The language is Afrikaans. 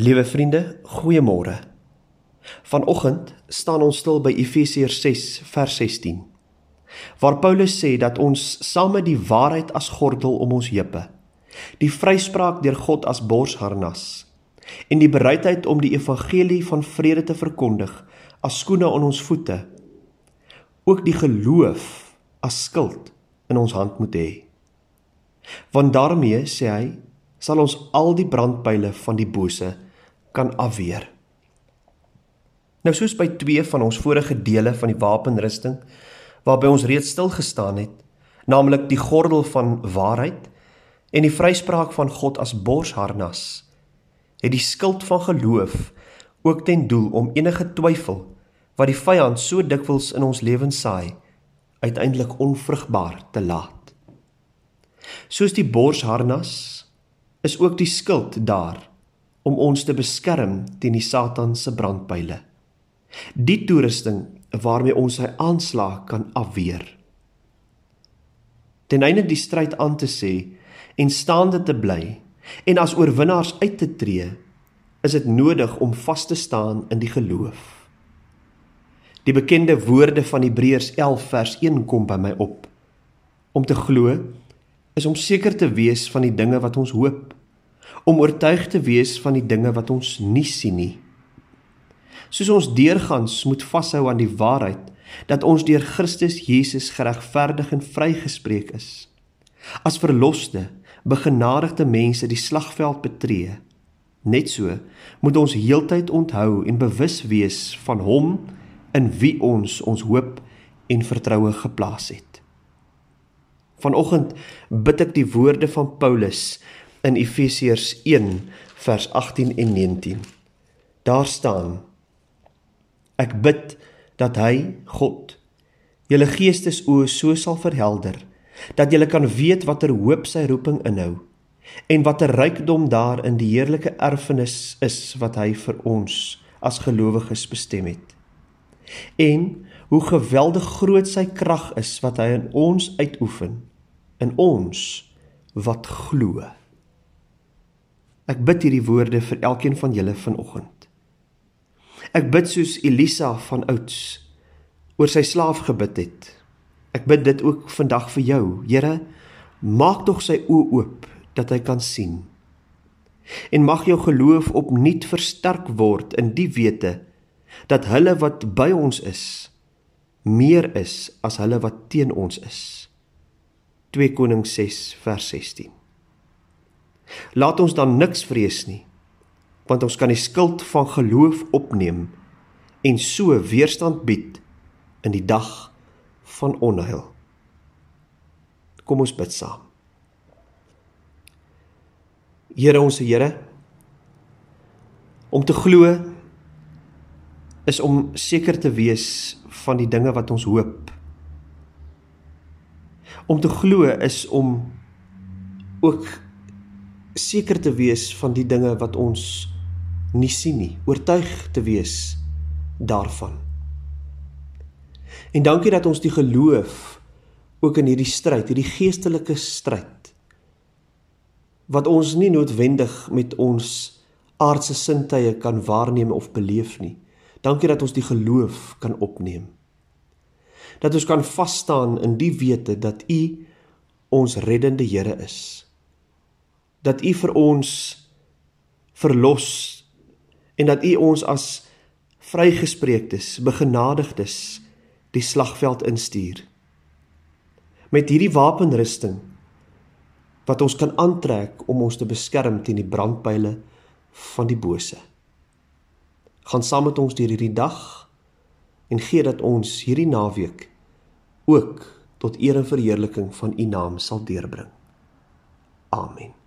Liewe vriende, goeiemôre. Vanoggend staan ons stil by Efesiërs 6 vers 16. Waar Paulus sê dat ons saam met die waarheid as gordel om ons heupe, die vryspraak deur God as borsharnas en die bereidheid om die evangelie van vrede te verkondig as skoene aan ons voete, ook die geloof as skild in ons hand moet hê. Want daarmee sê hy sal ons al die brandpyle van die bose kan afweer. Nou soos by twee van ons vorige dele van die wapenrusting waarby ons reeds stil gestaan het, naamlik die gordel van waarheid en die vryspraak van God as borsharnas, het die skild van geloof ook ten doel om enige twyfel wat die vyand so dikwels in ons lewens saai, uiteindelik onvrugbaar te laat. Soos die borsharnas is ook die skild daar om ons te beskerm teen die Satan se brandpyle. Die toerusting waarmee ons sy aanslag kan afweer. Ten einde die stryd aan te sê en staande te bly en as oorwinnaars uit te tree, is dit nodig om vas te staan in die geloof. Die bekende woorde van Hebreërs 11 vers 1 kom by my op. Om te glo is om seker te wees van die dinge wat ons hoop, om oortuig te wees van die dinge wat ons nie sien nie. Soos ons deurgangs moet vashou aan die waarheid dat ons deur Christus Jesus geregverdig en vrygespreek is. As verloste, begenadigde mense die slagveld betree, net so moet ons heeltyd onthou en bewus wees van hom in wie ons ons hoop en vertroue geplaas het. Vanoggend bid ek die woorde van Paulus in Efesiërs 1 vers 18 en 19. Daar staan: Ek bid dat hy, God, julle geestesoë so sal verhelder dat julle kan weet watter hoop sy roeping inhou en watter rykdom daar in die heerlike erfenis is wat hy vir ons as gelowiges bestem het. En hoe geweldig groot sy krag is wat hy in ons uitoefen in ons wat glo. Ek bid hierdie woorde vir elkeen van julle vanoggend. Ek bid soos Elisa van ouds oor sy slaaf gebid het. Ek bid dit ook vandag vir jou. Here, maak tog sy oë oop dat hy kan sien. En mag jou geloof opnuut versterk word in die wete dat hulle wat by ons is meer is as hulle wat teen ons is. 2 Konings 6 vers 16. Laat ons dan niks vrees nie, want ons kan die skild van geloof opneem en so weerstand bied in die dag van onheil. Kom ons bid saam. Here ons Here, om te glo is om seker te wees van die dinge wat ons hoop. Om te glo is om ook seker te wees van die dinge wat ons nie sien nie, oortuig te wees daarvan. En dankie dat ons die geloof ook in hierdie stryd, hierdie geestelike stryd wat ons nie noodwendig met ons aardse sintuie kan waarneem of beleef nie. Dankie dat ons die geloof kan opneem. Dat ons kan vas staan in die wete dat U ons reddende Here is dat U vir ons verlos en dat U ons as vrygespreektes, begenadigdes die slagveld instuur. Met hierdie wapenrusting wat ons kan aantrek om ons te beskerm teen die brandpyle van die bose. Gaan saam met ons deur hierdie dag en gee dat ons hierdie naweek ook tot eer en verheerliking van U naam sal deurbring. Amen.